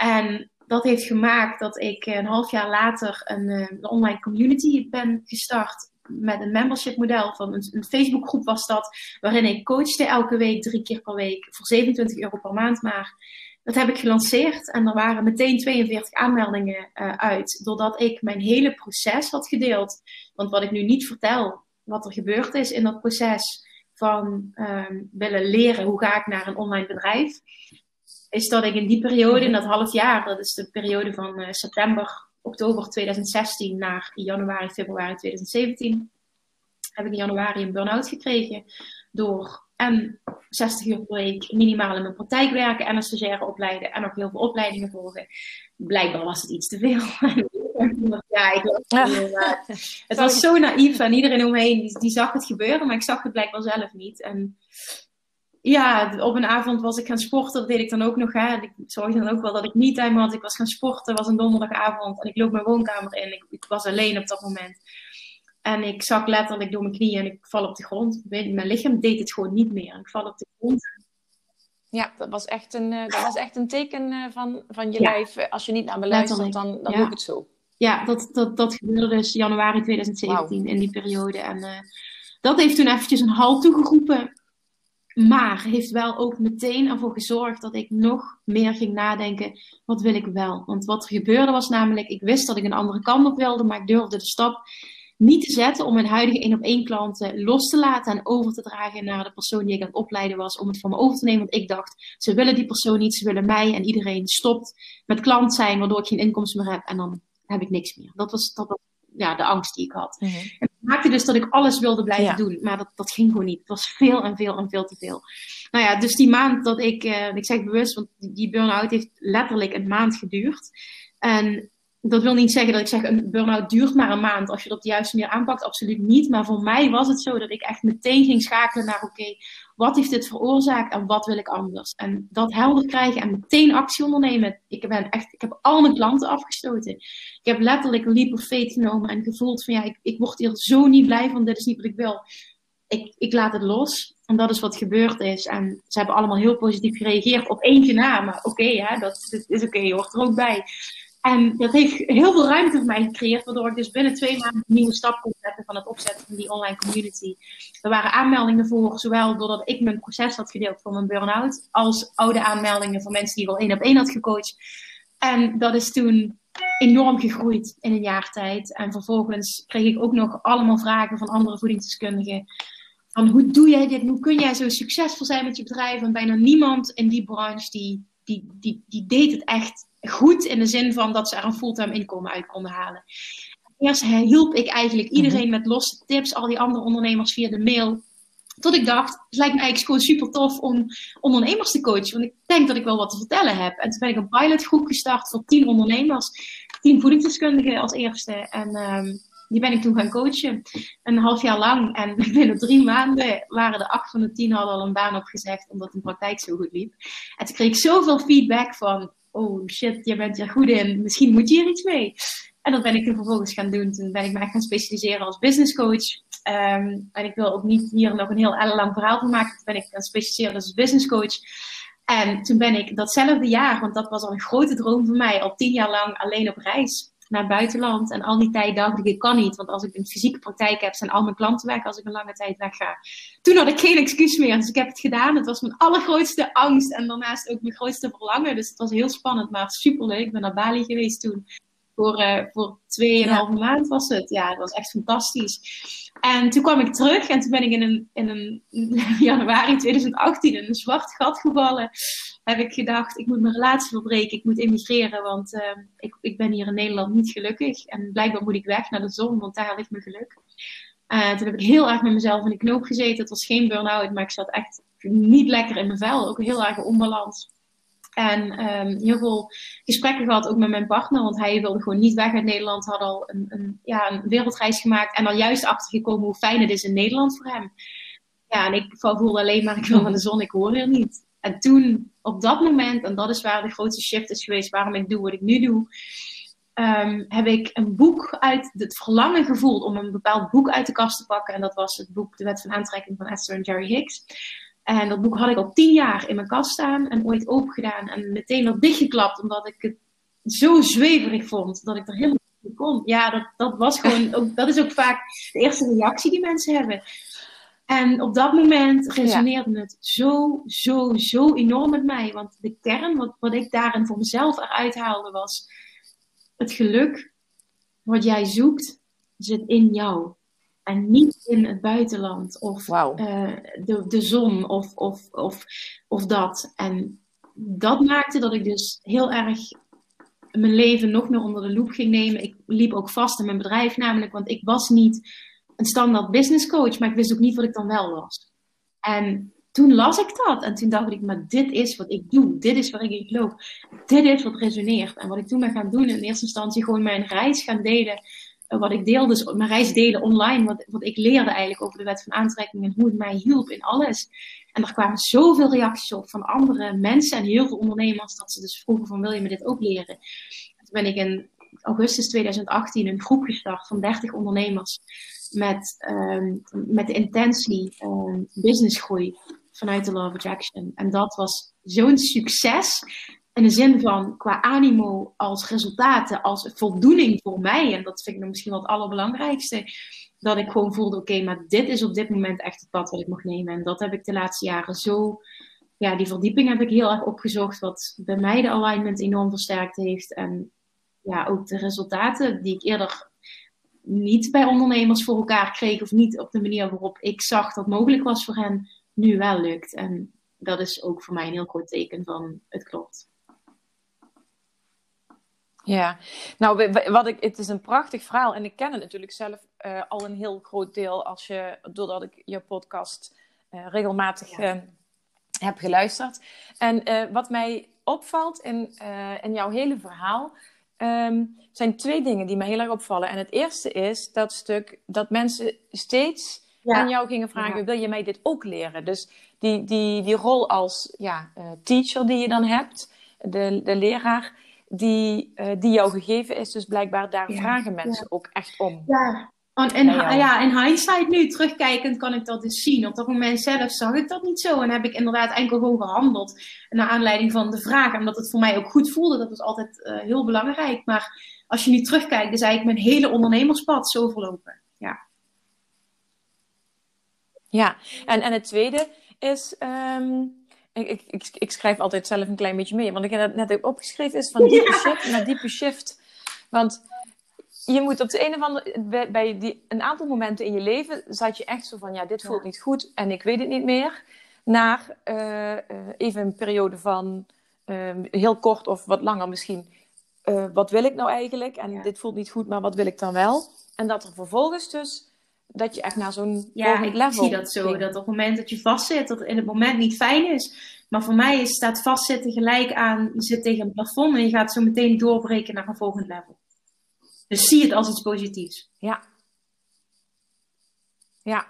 En dat heeft gemaakt dat ik een half jaar later een, een eh, online community ben gestart met een membership model van een, een Facebookgroep was dat, waarin ik coachte elke week, drie keer per week, voor 27 euro per maand maar. Dat heb ik gelanceerd en er waren meteen 42 aanmeldingen uh, uit, doordat ik mijn hele proces had gedeeld. Want wat ik nu niet vertel, wat er gebeurd is in dat proces van um, willen leren hoe ga ik naar een online bedrijf, is dat ik in die periode, in dat half jaar, dat is de periode van uh, september oktober 2016 naar januari, februari 2017 heb ik in januari een burn-out gekregen. Door en 60 uur per week minimaal in mijn praktijk werken en een stagiaire opleiden en ook heel veel opleidingen volgen. Blijkbaar was het iets te veel. ja, ik was ja. Het was zo naïef en iedereen omheen die, die zag het gebeuren, maar ik zag het blijkbaar zelf niet. En ja, op een avond was ik gaan sporten. Dat deed ik dan ook nog. Hè. Ik zorgde dan ook wel dat ik niet time had. Ik was gaan sporten. Het was een donderdagavond. En ik loop mijn woonkamer in. Ik, ik, was alleen op dat moment. En ik zak letterlijk door mijn knieën en ik val op de grond. Mijn lichaam deed het gewoon niet meer. Ik val op de grond. Ja, dat was echt een, eh, dat was echt een teken eh, van, van je lijf. Als je niet naar me luistert, dan, dan ja. het zo. Ja, dat, dat, dat gebeurde dus januari 2017 in die periode. En uh, dat heeft toen eventjes een halt toegeroepen maar heeft wel ook meteen ervoor gezorgd dat ik nog meer ging nadenken: wat wil ik wel? Want wat er gebeurde was namelijk, ik wist dat ik een andere kant op wilde, maar ik durfde de stap niet te zetten om mijn huidige één op één klanten los te laten en over te dragen naar de persoon die ik aan het opleiden was om het van me over te nemen. Want ik dacht, ze willen die persoon niet, ze willen mij en iedereen stopt met klant zijn, waardoor ik geen inkomsten meer heb en dan heb ik niks meer. Dat was, dat was ja, de angst die ik had. Mm Het maakte dus dat ik alles wilde blijven doen. Maar dat, dat ging gewoon niet. Het was veel en veel en veel te veel. Nou ja, dus die maand dat ik, uh, ik zeg bewust, want die burn-out heeft letterlijk een maand geduurd. En dat wil niet zeggen dat ik zeg een burn-out duurt maar een maand als je het op de juiste manier aanpakt. Absoluut niet. Maar voor mij was het zo dat ik echt meteen ging schakelen naar oké, wat heeft dit veroorzaakt en wat wil ik anders? En dat helder krijgen en meteen actie ondernemen. Ik, ben echt, ik heb al mijn klanten afgestoten. Ik heb letterlijk een leap of genomen en gevoeld van ja, ik, ik word hier zo niet blij van, dit is niet wat ik wil. Ik, ik laat het los. En dat is wat gebeurd is. En ze hebben allemaal heel positief gereageerd op eentje na. Maar oké, okay, dat, is oké, je hoort er ook bij. En dat heeft heel veel ruimte voor mij gecreëerd, waardoor ik dus binnen twee maanden een nieuwe stap kon zetten van het opzetten van die online community. Er waren aanmeldingen voor, zowel doordat ik mijn proces had gedeeld voor mijn burn-out, als oude aanmeldingen van mensen die ik al één op één had gecoacht. En dat is toen enorm gegroeid in een jaar tijd. En vervolgens kreeg ik ook nog allemaal vragen van andere voedingsdeskundigen. Van hoe doe jij dit? Hoe kun jij zo succesvol zijn met je bedrijf? En bijna niemand in die branche die, die, die, die deed het echt goed in de zin van dat ze er een fulltime inkomen uit konden halen. Eerst hielp ik eigenlijk iedereen mhm. met losse tips, al die andere ondernemers via de mail. Tot ik dacht, het lijkt me eigenlijk gewoon super tof om ondernemers te coachen. Want ik denk dat ik wel wat te vertellen heb. En toen ben ik een pilotgroep gestart voor tien ondernemers. Tien voedingsdeskundigen als eerste. En um, die ben ik toen gaan coachen. Een half jaar lang. En binnen drie maanden waren de acht van de tien hadden al een baan opgezegd. Omdat de praktijk zo goed liep. En toen kreeg ik zoveel feedback van oh shit, je bent er goed in, misschien moet je hier iets mee. En dat ben ik toen vervolgens gaan doen. Toen ben ik echt gaan specialiseren als business coach. Um, en ik wil ook niet hier nog een heel lang verhaal van maken. Toen ben ik gaan specialiseren als business coach. En toen ben ik datzelfde jaar, want dat was al een grote droom voor mij, al tien jaar lang alleen op reis naar het buitenland. En al die tijd dacht ik, ik kan niet. Want als ik een fysieke praktijk heb, zijn al mijn klanten weg als ik een lange tijd weg ga. Toen had ik geen excuus meer. Dus ik heb het gedaan. Het was mijn allergrootste angst. En daarnaast ook mijn grootste verlangen. Dus het was heel spannend, maar superleuk. Ik ben naar Bali geweest toen. Voor, uh, voor tweeënhalve ja. maand was het. Ja, het was echt fantastisch. En toen kwam ik terug en toen ben ik in een, in een januari 2018 in een zwart gat gevallen. Heb ik gedacht, ik moet mijn relatie verbreken, ik moet emigreren, want uh, ik, ik ben hier in Nederland niet gelukkig. En blijkbaar moet ik weg naar de zon, want daar ligt mijn geluk. Uh, toen heb ik heel erg met mezelf in de knoop gezeten. Het was geen burn-out, maar ik zat echt niet lekker in mijn vel. Ook heel erg onbalans. En um, heel veel gesprekken gehad ook met mijn partner, want hij wilde gewoon niet weg uit Nederland. Had al een, een, ja, een wereldreis gemaakt en dan juist achtergekomen hoe fijn het is in Nederland voor hem. Ja, en ik voelde alleen maar, ik wil naar de zon, ik hoor hier niet. En toen, op dat moment, en dat is waar de grootste shift is geweest, waarom ik doe wat ik nu doe, um, heb ik een boek uit het verlangen gevoeld om een bepaald boek uit de kast te pakken. En dat was het boek De Wet van Aantrekking van Esther en Jerry Hicks. En dat boek had ik al tien jaar in mijn kast staan en ooit opengedaan en meteen al dichtgeklapt, omdat ik het zo zweverig vond dat ik er helemaal niet kon. Ja, dat, dat was gewoon, ook, dat is ook vaak de eerste reactie die mensen hebben. En op dat moment resoneerde het zo, zo, zo enorm met mij. Want de kern, wat, wat ik daarin voor mezelf eruit haalde, was het geluk wat jij zoekt, zit in jou. En niet in het buitenland of uh, de, de zon of, of, of, of dat. En dat maakte dat ik dus heel erg mijn leven nog meer onder de loep ging nemen. Ik liep ook vast in mijn bedrijf namelijk, want ik was niet een standaard business coach, maar ik wist ook niet wat ik dan wel was. En toen las ik dat en toen dacht ik, maar dit is wat ik doe, dit is waar ik in geloof, dit is wat resoneert. En wat ik toen ben gaan doen, in eerste instantie gewoon mijn reis gaan delen, eh, wat ik deelde, dus mijn reis delen online, wat, wat ik leerde eigenlijk over de wet van aantrekking en hoe het mij hielp in alles. En er kwamen zoveel reacties op van andere mensen en heel veel ondernemers, dat ze dus vroegen van, wil je me dit ook leren? toen ben ik in augustus 2018 een groep gestart van 30 ondernemers met, um, met de intentie um, businessgroei vanuit de Law of Attraction. En dat was zo'n succes. In de zin van qua animo als resultaten, als voldoening voor mij. En dat vind ik misschien wel het allerbelangrijkste. Dat ik gewoon voelde, oké, maar dit is op dit moment echt het pad wat ik mag nemen. En dat heb ik de laatste jaren zo... Ja, die verdieping heb ik heel erg opgezocht. Wat bij mij de alignment enorm versterkt heeft. En ja, ook de resultaten die ik eerder niet bij ondernemers voor elkaar kreeg. Of niet op de manier waarop ik zag dat mogelijk was voor hen nu wel lukt. En dat is ook voor mij een heel groot teken van het klopt. Ja, nou, wat ik, het is een prachtig verhaal en ik ken het natuurlijk zelf uh, al een heel groot deel als je, doordat ik je podcast uh, regelmatig ja. uh, heb geluisterd. En wat mij opvalt in, in jouw hele verhaal, um, zijn twee dingen die me heel erg opvallen. En het eerste is dat stuk dat mensen steeds aan jou gingen vragen: wil je mij dit ook leren? Dus die, die, die rol als ja, teacher die je dan hebt, de, de leraar, die, uh, die jou gegeven is, dus blijkbaar daar vragen mensen ook echt om. Ja, en, ja, in hindsight nu, terugkijkend, kan ik dat dus zien. Op dat moment zelf zag ik dat niet zo. En heb ik inderdaad enkel gewoon gehandeld. Naar aanleiding van de vraag. Omdat het voor mij ook goed voelde. Dat was altijd uh, heel belangrijk. Maar als je nu terugkijkt, is eigenlijk mijn hele ondernemerspad zo verlopen. Ja. Ja, en, en het tweede is... Um... Ik, ik, ik, ik, schrijf altijd zelf een klein beetje mee. Want ik heb het net ook opgeschreven is van diepe ja. shift naar diepe shift. Want je moet op de een of andere... Bij, bij die, een aantal momenten in je leven zat je echt zo van... Ja, dit voelt niet goed en ik weet het niet meer. Naar uh, uh, even een periode van... Uh, heel kort of wat langer misschien uh, wat wil ik nou eigenlijk? En ja. dit voelt niet goed, maar wat wil ik dan wel? En dat er vervolgens dus, dat je echt naar zo'n ja, ik level zie dat zo. Ging. Dat op het moment dat je vastzit, dat het in het moment niet fijn is. Maar voor mij is, staat vastzitten gelijk aan, je zit tegen een plafond en je gaat zo meteen doorbreken naar een volgend level. Dus zie het als iets positiefs. Ja. Ja,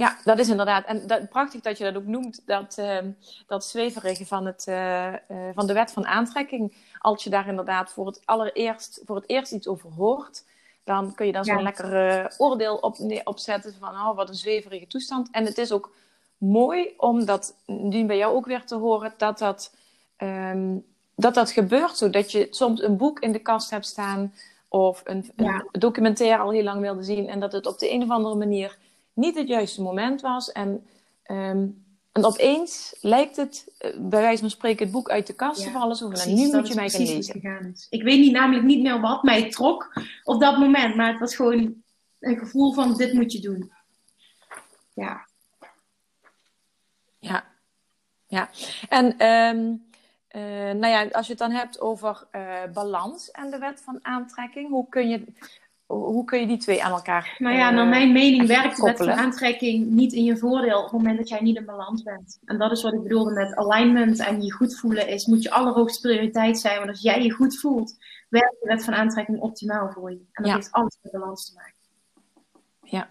ja, dat is inderdaad. En dat, prachtig dat je dat ook noemt, dat, uh, dat zweverige van, het, uh, uh, van de wet van aantrekking. Als je daar inderdaad voor het, allereerst, voor het eerst iets over hoort, dan kun je daar zo'n ja. lekker oordeel op, op zetten van oh, wat een zweverige toestand. En het is ook mooi om dat nu bij jou ook weer te horen, dat dat, um, dat, dat gebeurt. Zodat je soms een boek in de kast hebt staan of een, een ja. documentaire al heel lang wilde zien en dat het op de een of andere manier niet het juiste moment was. En, um, en opeens lijkt het, uh, bij wijze van spreken, het boek uit de kast te vallen. Zo van, nou, nu moet je mij gaan lezen. Ik weet niet, namelijk niet meer wat mij trok op dat moment. Maar het was gewoon een gevoel van, dit moet je doen. Ja. Ja. Ja. En... Um, uh, nou ja, als je het dan hebt over uh, balans en de wet van aantrekking, hoe kun je, hoe kun je die twee aan elkaar Nou ja, naar mijn mening werkt de wet van aantrekking niet in je voordeel op het moment dat jij niet in balans bent. En dat is wat ik bedoelde met alignment en je goed voelen is, moet je allerhoogste prioriteit zijn. Want als jij je goed voelt, werkt de wet van aantrekking optimaal voor je. En dat ja. heeft alles met balans te maken. Ja.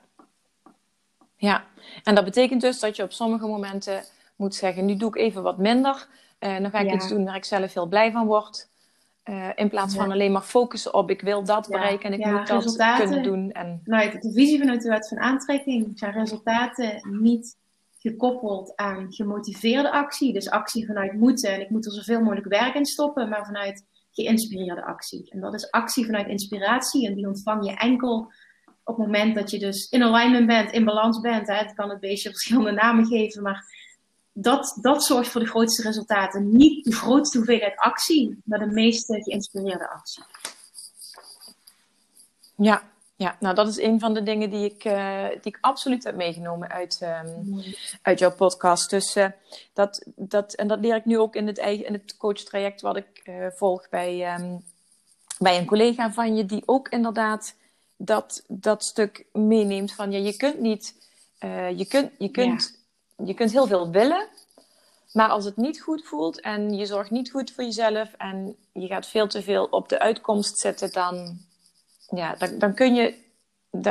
Ja, en dat betekent dus dat je op sommige momenten moet zeggen: nu doe ik even wat minder. En dan ga ik iets doen waar ik zelf heel blij van word. Uh, in plaats van alleen maar focussen op ik wil dat bereiken en ik moet dat kunnen doen. En... Nou, de visie vanuit de wet van aantrekking zijn resultaten niet gekoppeld aan gemotiveerde actie. Dus actie vanuit moeten en ik moet er zoveel mogelijk werk in stoppen, maar vanuit geïnspireerde actie. En dat is actie vanuit inspiratie en die ontvang je enkel op het moment dat je dus in alignment bent, in balans bent. Hè. Het kan het beestje verschillende namen geven, maar dat, dat zorgt voor de grootste resultaten. Niet de grootste hoeveelheid actie, maar de meeste geïnspireerde actie. Ja, ja, nou dat is een van de dingen die ik, uh, die ik absoluut heb meegenomen uit, um, uit jouw podcast. Dus uh, dat, dat, en dat leer ik nu ook in het, eigen, in het coachtraject wat ik uh, volg bij, um, bij een collega van je, die ook inderdaad dat, dat stuk meeneemt van ja, je kunt niet, je kunt, je kunt je kunt heel veel willen, maar als het niet goed voelt en je zorgt niet goed voor jezelf en je gaat veel te veel op de uitkomst zetten, dan, ja, dan, dan, kun, je,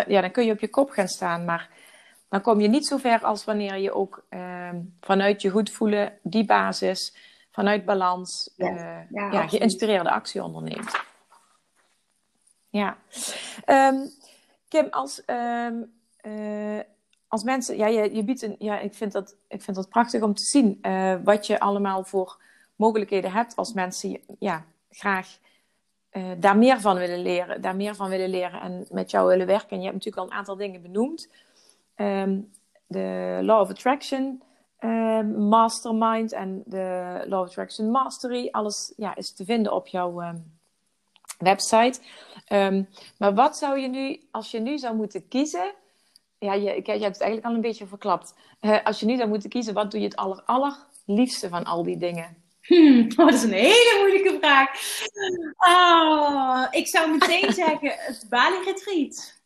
ja, dan kun je op je kop gaan staan. Maar dan kom je niet zo ver als wanneer je ook uh, vanuit je goed voelen, die basis, vanuit balans, ja, uh, ja, ja geïnspireerde actie onderneemt. Ja. Um, Kim, als um, uh, als mensen, ja, je, je biedt een, ja, ik vind dat, ik vind dat prachtig om te zien uh, wat je allemaal voor mogelijkheden hebt als mensen ja, graag uh, daar meer van willen leren, daar meer van willen leren en met jou willen werken. En je hebt natuurlijk al een aantal dingen benoemd. Um, de Law of Attraction uh, Mastermind en de Law of Attraction Mastery. Alles ja, is te vinden op jouw um, website. Maar wat zou je nu, als je nu zou moeten kiezen ja, je, je hebt het eigenlijk al een beetje verklapt. Uh, als je nu zou moeten kiezen, wat doe je het aller, allerliefste van al die dingen? Hmm, oh, dat is een hele moeilijke vraag. Oh, ik zou meteen zeggen het Bali Retreat.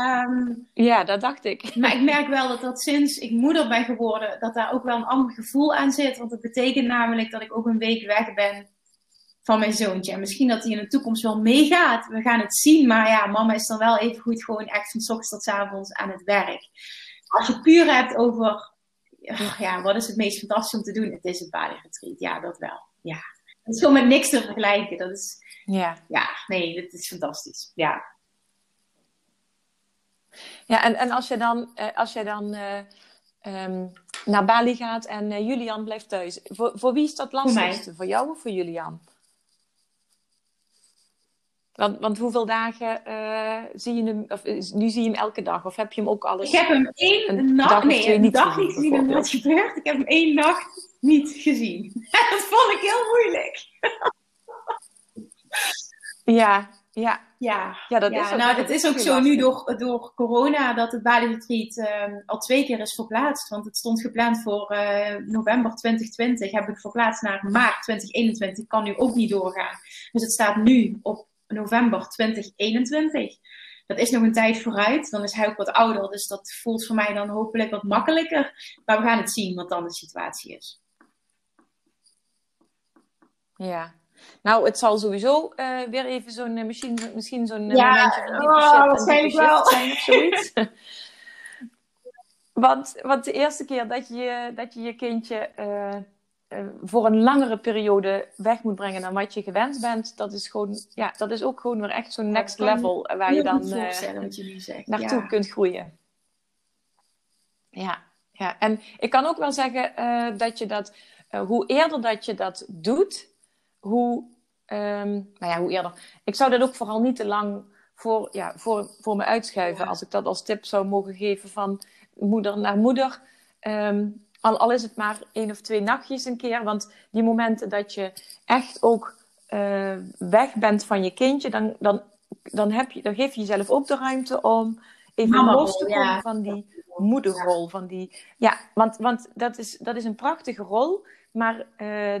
Um, ja, dat dacht ik. Maar ik merk wel dat dat sinds ik moeder ben geworden, dat daar ook wel een ander gevoel aan zit. Want het betekent namelijk dat ik ook een week weg ben van mijn zoontje. En misschien dat hij in de toekomst wel meegaat. We gaan het zien. Maar ja, mama is dan wel even goed gewoon echt van ochtends tot avonds aan het werk. Als je puur hebt over, ja, wat is het meest fantastisch om te doen? Het is het retreat. Ja, dat wel. Ja. Het is gewoon met niks te vergelijken. Dat is, ja, ja nee, het is fantastisch. Ja. Ja, en, en als je dan, eh, als je dan uh, um, naar Bali gaat en uh, Julian blijft thuis, voor, voor wie is dat lastigste? Voor, voor jou of voor Julian? Want, want hoeveel dagen uh, zie je hem, of nu zie je hem elke dag? Of heb je hem ook alles? Ik heb hem één nacht, nee, een dag niet gezien wat gebeurt. Ik heb hem één nacht niet gezien. dat vond ik heel moeilijk. ja, ja. Ja, ja, dat is ook, nou, dat is ook zo nu door, door corona dat het Bali Retreat uh, al twee keer is verplaatst. Want het stond gepland voor uh, november 2020. Heb ik verplaatst naar maart 2021. Kan nu ook niet doorgaan. Dus het staat nu op november 2021. Dat is nog een tijd vooruit. Dan is hij ook wat ouder. Dus dat voelt voor mij dan hopelijk wat makkelijker. Maar we gaan het zien wat dan de situatie is. Ja. Nou, het zal sowieso uh, weer even zo'n uh, misschien, misschien zo'n uh, ja, momentje van diepe oh, waarschijnlijk wel. zijn of zoiets. want, want de eerste keer dat je dat je, je kindje voor een langere periode weg moet brengen dan wat je gewend bent, dat is gewoon, ja, dat is ook gewoon weer echt zo'n next level waar je dan je naartoe ja. kunt groeien. Ja, ja, en ik kan ook wel zeggen uh, dat je dat, hoe eerder dat je dat doet, hoe, um, nou ja, hoe eerder. Ik zou dat ook vooral niet te lang voor, ja, voor, voor me uitschuiven, als ik dat als tip zou mogen geven van moeder naar moeder. Um, al, al is het maar één of twee nachtjes een keer. Want die momenten dat je echt ook uh, weg bent van je kindje, dan, dan, dan, heb je, dan geef je jezelf ook de ruimte om even los te komen van die moederrol. Van die, ja, want, want dat, is, dat is een prachtige rol. Maar uh,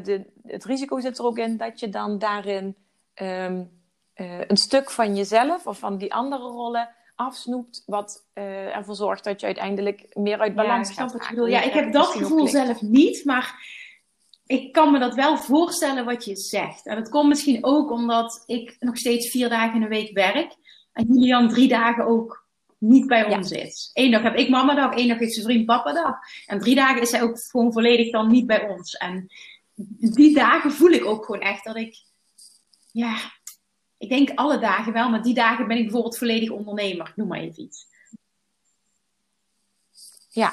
de, het risico zit er ook in dat je dan daarin um, uh, een stuk van jezelf of van die andere rollen afsnoept, wat uh, ervoor zorgt dat je uiteindelijk meer uit balans ja, gaat raken. Ja, ik heb dat gevoel zelf niet, maar ik kan me dat wel voorstellen wat je zegt. En dat komt misschien ook omdat ik nog steeds vier dagen in de week werk en Julian drie dagen ook niet bij ons is. Eén dag heb ik mama dag, één dag heeft zijn vriend papa dag. En drie dagen is hij ook gewoon volledig dan niet bij ons. En die dagen voel ik ook gewoon echt dat ik, ja, ik denk alle dagen wel, maar die dagen ben ik bijvoorbeeld volledig ondernemer. Noem maar even iets. Ja,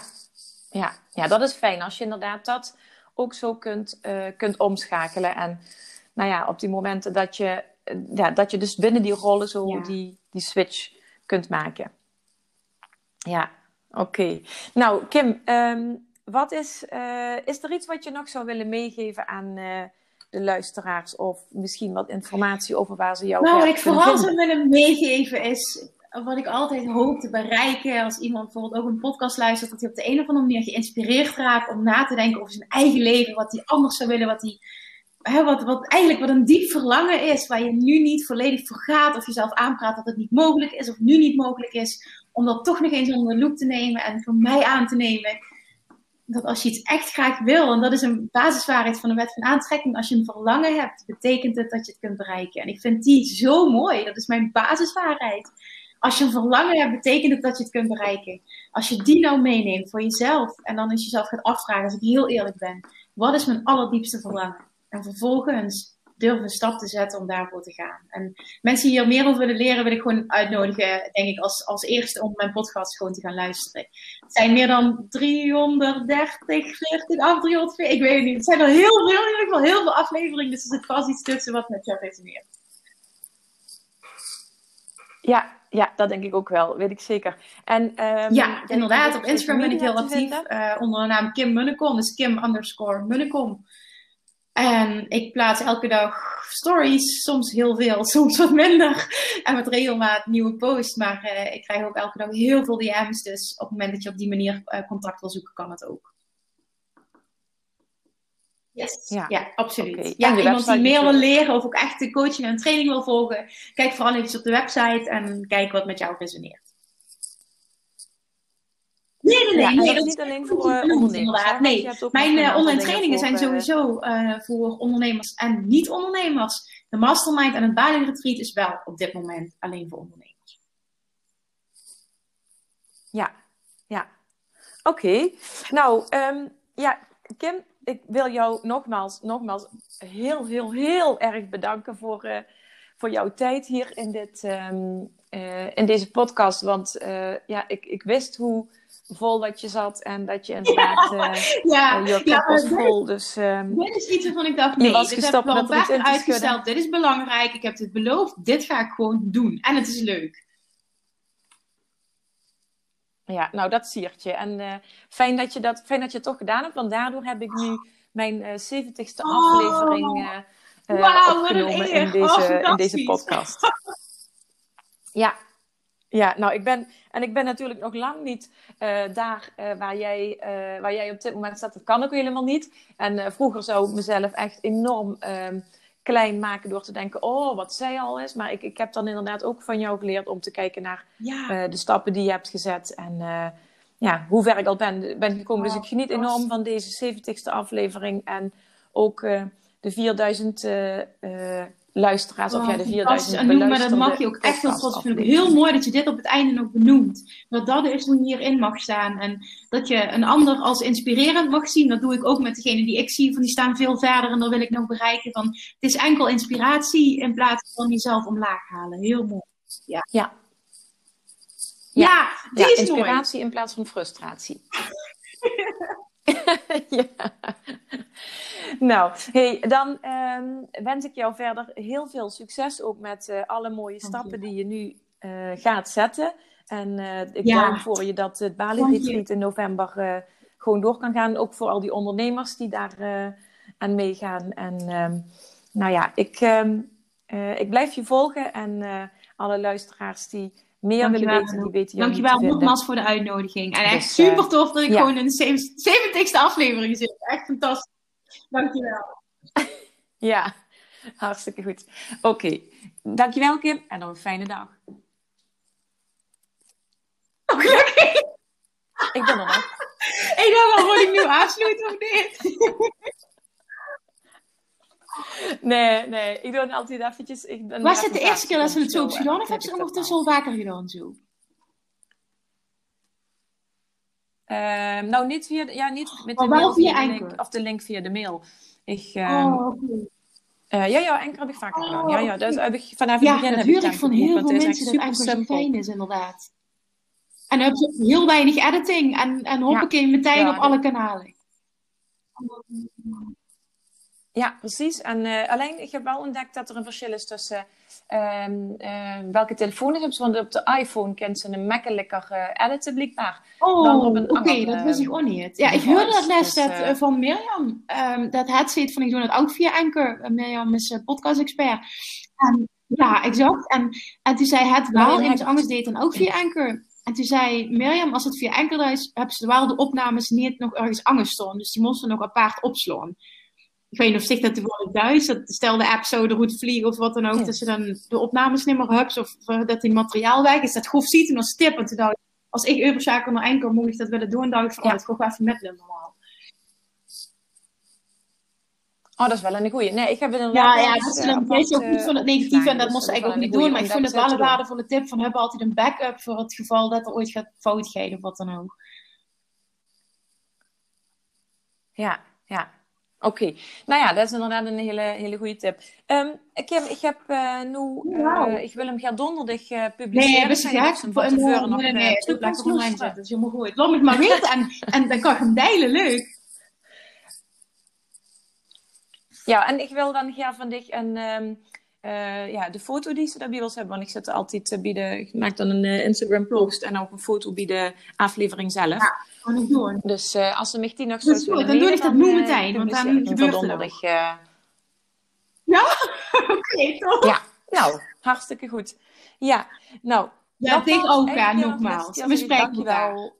ja. ja dat is fijn als je inderdaad dat ook zo kunt, uh, kunt omschakelen. En nou ja, op die momenten dat je, uh, ja, dat je dus binnen die rollen zo ja. die, die switch kunt maken. Ja, oké. Okay. Nou, Kim, um, wat is, uh, is er iets wat je nog zou willen meegeven aan de luisteraars? Of misschien wat informatie over waar ze jou Nou, wat ik vooral zou willen meegeven is wat ik altijd hoop te bereiken als iemand bijvoorbeeld ook een podcast luistert, dat hij op de een of andere manier geïnspireerd raakt om na te denken over zijn eigen leven, wat hij anders zou willen, wat hij, hè, wat, wat eigenlijk wat een diep verlangen is, waar je nu niet volledig voor gaat of jezelf aanpraat dat het niet mogelijk is of nu niet mogelijk is, om dat toch nog eens onder de loep te nemen en voor mij aan te nemen. Dat als je iets echt graag wil, en dat is een basiswaarheid van de wet van aantrekking, als je een verlangen hebt, betekent het dat je het kunt bereiken. En ik vind die zo mooi, dat is mijn basiswaarheid. Als je een verlangen hebt, betekent het dat je het kunt bereiken. Als je die nou meeneemt voor jezelf en dan eens jezelf gaat afvragen, als ik heel eerlijk ben, wat is mijn allerdiepste verlangen? En vervolgens durven een stap te zetten om daarvoor te gaan. En mensen die hier meer over willen leren, wil ik gewoon uitnodigen, denk ik, als, als eerste om mijn podcast gewoon te gaan luisteren. Het zijn meer dan 330, 40, af 340, ik weet het niet. Het zijn er heel veel, in ieder geval heel veel afleveringen, dus er zit vast iets tussen wat met jou resoneert. Ja, ja, dat denk ik ook wel, weet ik zeker. En, um, ja, inderdaad. Op Instagram ben ik heel actief uh, onder de naam Kim Munnekom. Dus Kim underscore Munnekom. En ik plaats elke dag stories, soms heel veel, soms wat minder. En met regelmaat nieuwe posts. Maar uh, ik krijg ook elke dag heel veel DM's. Dus op het moment dat je op die manier uh, contact wil zoeken, kan het ook. Yes. Ja, ja absoluut. Okay. Ja, iemand die meer wil leren of ook echt de coaching en training wil volgen, kijk vooral even op de website en kijk wat met jou resoneert. Nee, nee, nee. Ja, nee dat is niet alleen voor uh, ondernemers. Nee, mijn uh, online trainingen voor, zijn sowieso uh, voor ondernemers en niet-ondernemers. De mastermind en het Bali Retreat is wel op dit moment alleen voor ondernemers. Ja, ja. Oké. Okay. Nou, um, ja, Kim, ik wil jou nogmaals, nogmaals heel, heel, heel erg bedanken voor, voor jouw tijd hier in, dit, um, uh, in deze podcast. Want ja, ik, ik wist hoe vol dat je zat en dat je inderdaad ja, ja, ja, was vol. Dus, um, dit is iets waarvan ik dacht, nee, dit heb ik wel vaak uitgesteld. Dit is belangrijk, ik heb dit beloofd, dit ga ik gewoon doen. En het is leuk. Ja, nou dat siert je. En uh, fijn, dat je dat, fijn dat je het toch gedaan hebt, want daardoor heb ik nu mijn uh, 70ste oh, aflevering wow, opgenomen in deze, oh, in deze podcast. ja. Ja, nou ik ben, en ik ben natuurlijk nog lang niet daar waar, jij, waar jij op dit moment staat. Dat kan ook helemaal niet. En vroeger zou ik mezelf echt enorm ehm, klein maken door te denken, oh, wat zij al is. Maar ik, ik heb dan inderdaad ook van jou geleerd om te kijken naar ja. de stappen die je hebt gezet. En ja, hoe ver ik al ben, ben gekomen. Oh, dus ik geniet enorm van deze 70ste aflevering. En ook de 4000 luisteraars, oh, of ja, de 4000 en noem, maar dat mag je ook echt wel trots vinden. Heel mooi dat je dit op het einde nog benoemt. Dat dat is hoe je hierin mag staan. En dat je een ander als inspirerend mag zien. Dat doe ik ook met degene die ik zie. Van die staan veel verder en dan wil ik nog bereiken. Van, het is enkel inspiratie in plaats van jezelf omlaag halen. Heel mooi. Ja. Ja, ja, ja die ja, is inspiratie in plaats van frustratie. ja. Nou, hey, dan um, wens ik jou verder heel veel succes ook met uh, alle mooie Dank stappen je. die je nu uh, gaat zetten. En uh, ik ja. dank voor je dat het Bali Retreat in november gewoon door kan gaan. Ook voor al die ondernemers die daar aan meegaan. En um, nou ja, ik, um, ik blijf je volgen en alle luisteraars die meer willen weten, die weten Dankjewel nogmaals voor de uitnodiging. En echt dus, super tof dat ik ja. gewoon in de 70ste aflevering zit. Echt fantastisch. Dankjewel. ja, hartstikke goed. Oké, okay. dankjewel Kim en nog een fijne dag. Gelukkig. Ik ben er nog. Ik dacht wel, moet ik nu afsluiten of niet? Nee, nee. Ik doe het altijd eventjes... Ik Was het de eerste keer dat ze het zo hebben gedaan? Of hebben ze het ondertussen al vaker gedaan zo? Ehm, nou, niet via, ja, niet met de Oh, mail via de link, of de link via de mail. Ik, ehm, Oh, oké. eh, ja, ja, Anchor heb ik vaker Oh, gedaan. Ja, ja, dat heb ik vanaf het Ja, begin dat heb ik hoor ik dan van heel veel mensen dat super Anchor zo simpel. fijn is, inderdaad. En dan heb je heel weinig editing en, en hoppakee, meteen Ja, op alle kanalen. Ja, precies. En eh, alleen, ik heb wel ontdekt dat er een verschil is tussen ehm, eh, welke telefoon je hebt. Want op de iPhone kent ze een makkelijker eh, editen, blijkbaar. Dan Oh, op een oké, dat wist ik ook niet. Ja, ik hoorde dat les Dus, dat, van Mirjam. Ehm, dat headset van ik doe het ook via Anchor. Eh, Mirjam is podcast-expert. En, ja, exact. En, en toen zei het wel, iemand anders deed dan ook via Anchor. En toen zei Mirjam, als het via Anchor is, hebben ze wel de opnames niet nog ergens anders staan. Dus die moesten nog apart opslaan. Ik weet niet of zich dat toevallig thuis. Dat stel de app zo de route vliegen of wat dan ook. Ja. Dat ze dan de opnames niet meer hebben. Of eh, dat die materiaal weg is. Dat grof ziet en als tip. En toen dacht ik, als ik Uberszaken naar enkel moet ik dat willen doen. Dan dacht ik van, Ja. oh, dat ga ik even middelen normaal. Oh, dat is wel een goeie. Nee, ik heb het Ja, ja, dat is eh, een beetje ook apart, niet van het eh, negatieve. En dat moest ik wel eigenlijk ook een niet doen. Maar ik vond dat, het wel eh, een waardevolle tip. Van hebben altijd een backup voor het geval dat er ooit gaat fout gaan of wat dan ook. Ja, ja. Oké. Nou ja, dat is inderdaad een hele, hele goede tip. Ehm, Kim, ik heb eh, nu... eh, Wauw. ik wil hem gaan donderdag eh, publiceren. Nee, Ik of ze hem van tevoren nog Nee, nee, ik kan het online zetten. Dat is helemaal goed. Laat me het maar weten. En, en dan kan ik hem delen. Leuk. Ja, en ik wil dan ja, van dich een, ehm, eh, ja, de foto die ze daarbij wil hebben. Want ik zet altijd eh, bij de, ik maak dan een eh, Instagram post en ook een foto bij de aflevering zelf. Kan ik doen. Dus als ze me die nog zo goed, dan doe ik dat nu meteen, want dan gebeurt er donderdag. Ja? Oké, toch? ja, nou, hartstikke goed. Ja, nou. Ja, ik ook, ja, nogmaals. We spreken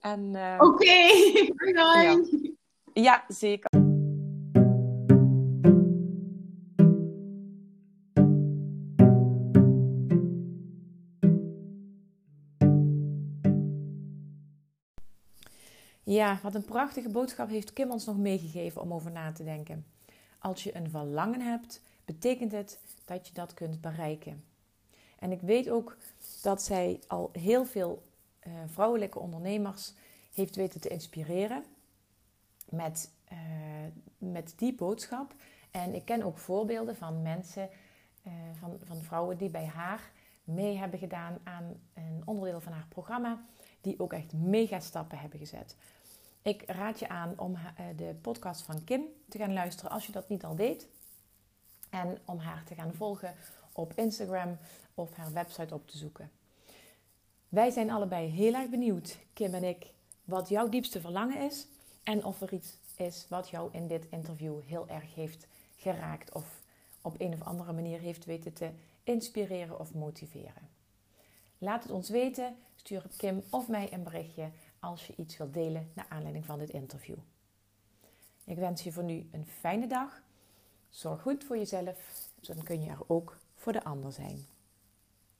eh, Oké. Bye bye. Ja, zeker. Ja, wat een prachtige boodschap heeft Kim ons nog meegegeven om over na te denken. Als je een verlangen hebt, betekent het dat je dat kunt bereiken. En ik weet ook dat zij al heel veel eh, vrouwelijke ondernemers heeft weten te inspireren met, eh, met die boodschap. En ik ken ook voorbeelden van mensen, eh, van, van vrouwen die bij haar mee hebben gedaan aan een onderdeel van haar programma, die ook echt mega stappen hebben gezet. Ik raad je aan om eh, de podcast van Kim te gaan luisteren als je dat niet al deed. En om haar te gaan volgen op Instagram of haar website op te zoeken. Wij zijn allebei heel erg benieuwd, Kim en ik, wat jouw diepste verlangen is en of er iets is wat jou in dit interview heel erg heeft geraakt of op een of andere manier heeft weten te inspireren of motiveren. Laat het ons weten, stuur Kim of mij een berichtje als je iets wilt delen naar aanleiding van dit interview. Ik wens je voor nu een fijne dag. Zorg goed voor jezelf, dan kun je er ook voor de ander zijn.